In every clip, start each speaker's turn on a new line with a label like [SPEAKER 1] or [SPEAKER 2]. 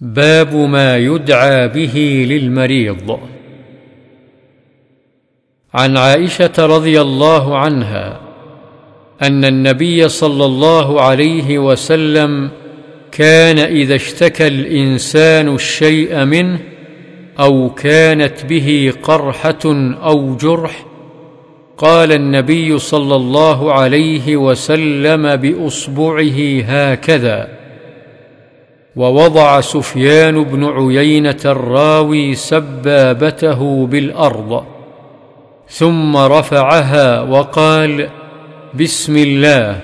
[SPEAKER 1] باب ما يدعى به للمريض. عن عائشة رضي الله عنها أن النبي صلى الله عليه وسلم كان إذا اشتكى الإنسان الشيء منه أو كانت به قرحة أو جرح قال النبي صلى الله عليه وسلم بأصبعه هكذا. ووضع سفيان بن عيينة الراوي سبابته بالأرض ثم رفعها وقال بسم الله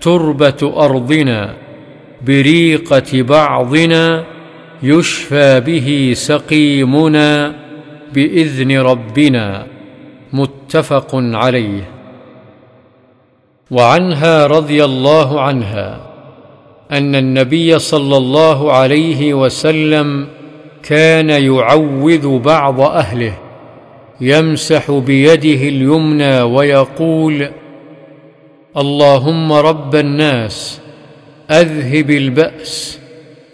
[SPEAKER 1] تربة أرضنا بريقة بعضنا يشفى به سقيمنا بإذن ربنا متفق عليه. وعنها رضي الله عنها. أن النبي صلى الله عليه وسلم كان يعوذ بعض أهله يمسح بيده اليمنى ويقول اللهم رب الناس أذهب البأس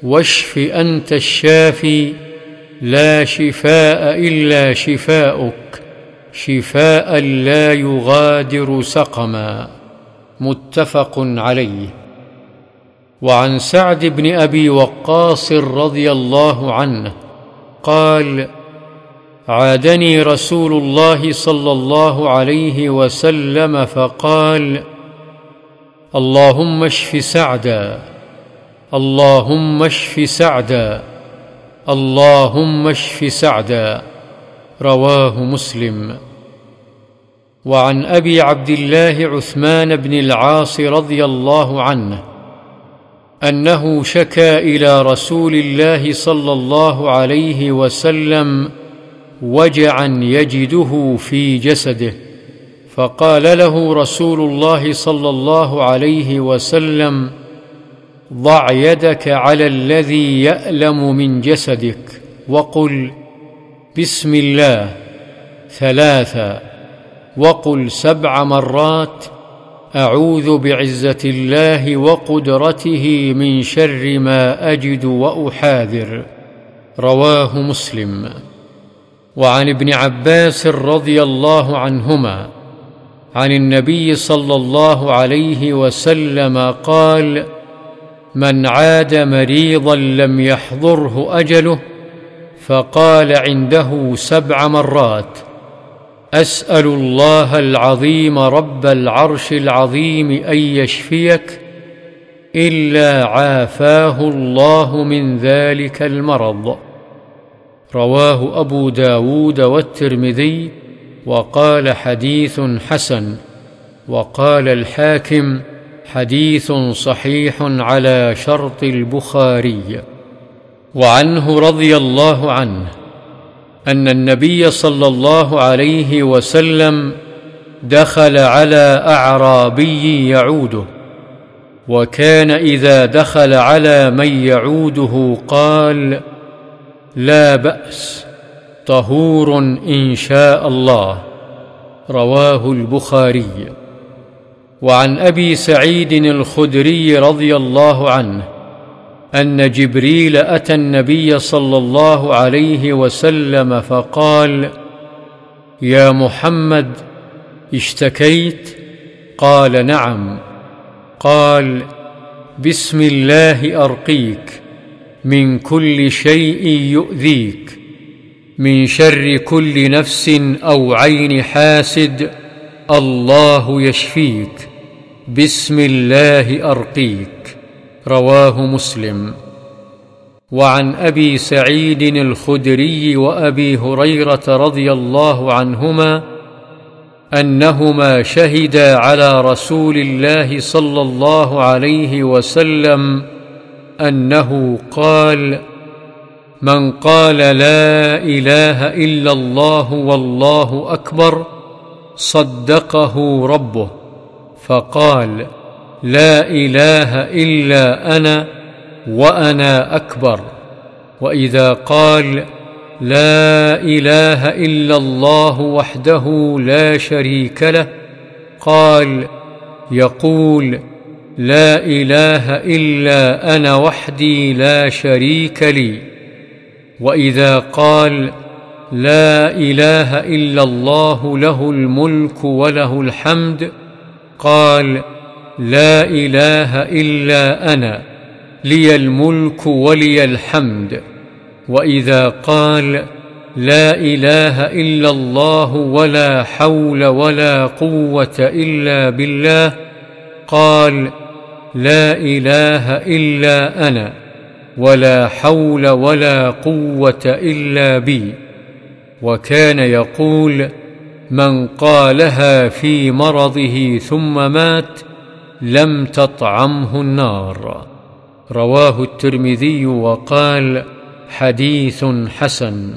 [SPEAKER 1] واشف أنت الشافي لا شفاء إلا شفاؤك شفاء لا يغادر سقما. متفق عليه. وعن سعد بن أبي وقاص رضي الله عنه قال عادني رسول الله صلى الله عليه وسلم فقال اللهم اشف سعدا اللهم اشف سعدا اللهم اشف سعدا. رواه مسلم. وعن أبي عبد الله عثمان بن العاص رضي الله عنه أنه شكا إلى رسول الله صلى الله عليه وسلم وجعا يجده في جسده فقال له رسول الله صلى الله عليه وسلم ضع يدك على الذي يألم من جسدك وقل بسم الله ثلاثا وقل سبع مرات أعوذ بعزة الله وقدرته من شر ما أجد وأحاذر. رواه مسلم. وعن ابن عباس رضي الله عنهما عن النبي صلى الله عليه وسلم قال من عاد مريضا لم يحضره أجله فقال عنده سبع مرات أسأل الله العظيم رب العرش العظيم أن يشفيك إلا عافاه الله من ذلك المرض. رواه أبو داود والترمذي وقال حديث حسن وقال الحاكم حديث صحيح على شرط البخاري. وعنه رضي الله عنه أن النبي صلى الله عليه وسلم دخل على أعرابي يعوده وكان إذا دخل على من يعوده قال لا بأس طهور إن شاء الله. رواه البخاري. وعن أبي سعيد الخدري رضي الله عنه أن جبريل أتى النبي صلى الله عليه وسلم فقال يا محمد اشتكيت؟ قال نعم. قال بسم الله أرقيك من كل شيء يؤذيك من شر كل نفس أو عين حاسد الله يشفيك بسم الله أرقيك. رواه مسلم. وعن أبي سعيد الخدري وأبي هريرة رضي الله عنهما أنهما شهدا على رسول الله صلى الله عليه وسلم أنه قال من قال لا إله إلا الله والله أكبر صدقه ربه. فقال لا إله إلا أنا وأنا أكبر. وإذا قال لا إله إلا الله وحده لا شريك له قال يقول لا إله إلا أنا وحدي لا شريك لي. وإذا قال لا إله إلا الله له الملك وله الحمد قال لا إله إلا أنا لي الملك ولي الحمد. وإذا قال لا إله إلا الله ولا حول ولا قوة إلا بالله قال لا إله إلا أنا ولا حول ولا قوة إلا بي. وكان يقول من قالها في مرضه ثم مات لم تطعمه النار. رواه الترمذي وقال حديث حسن.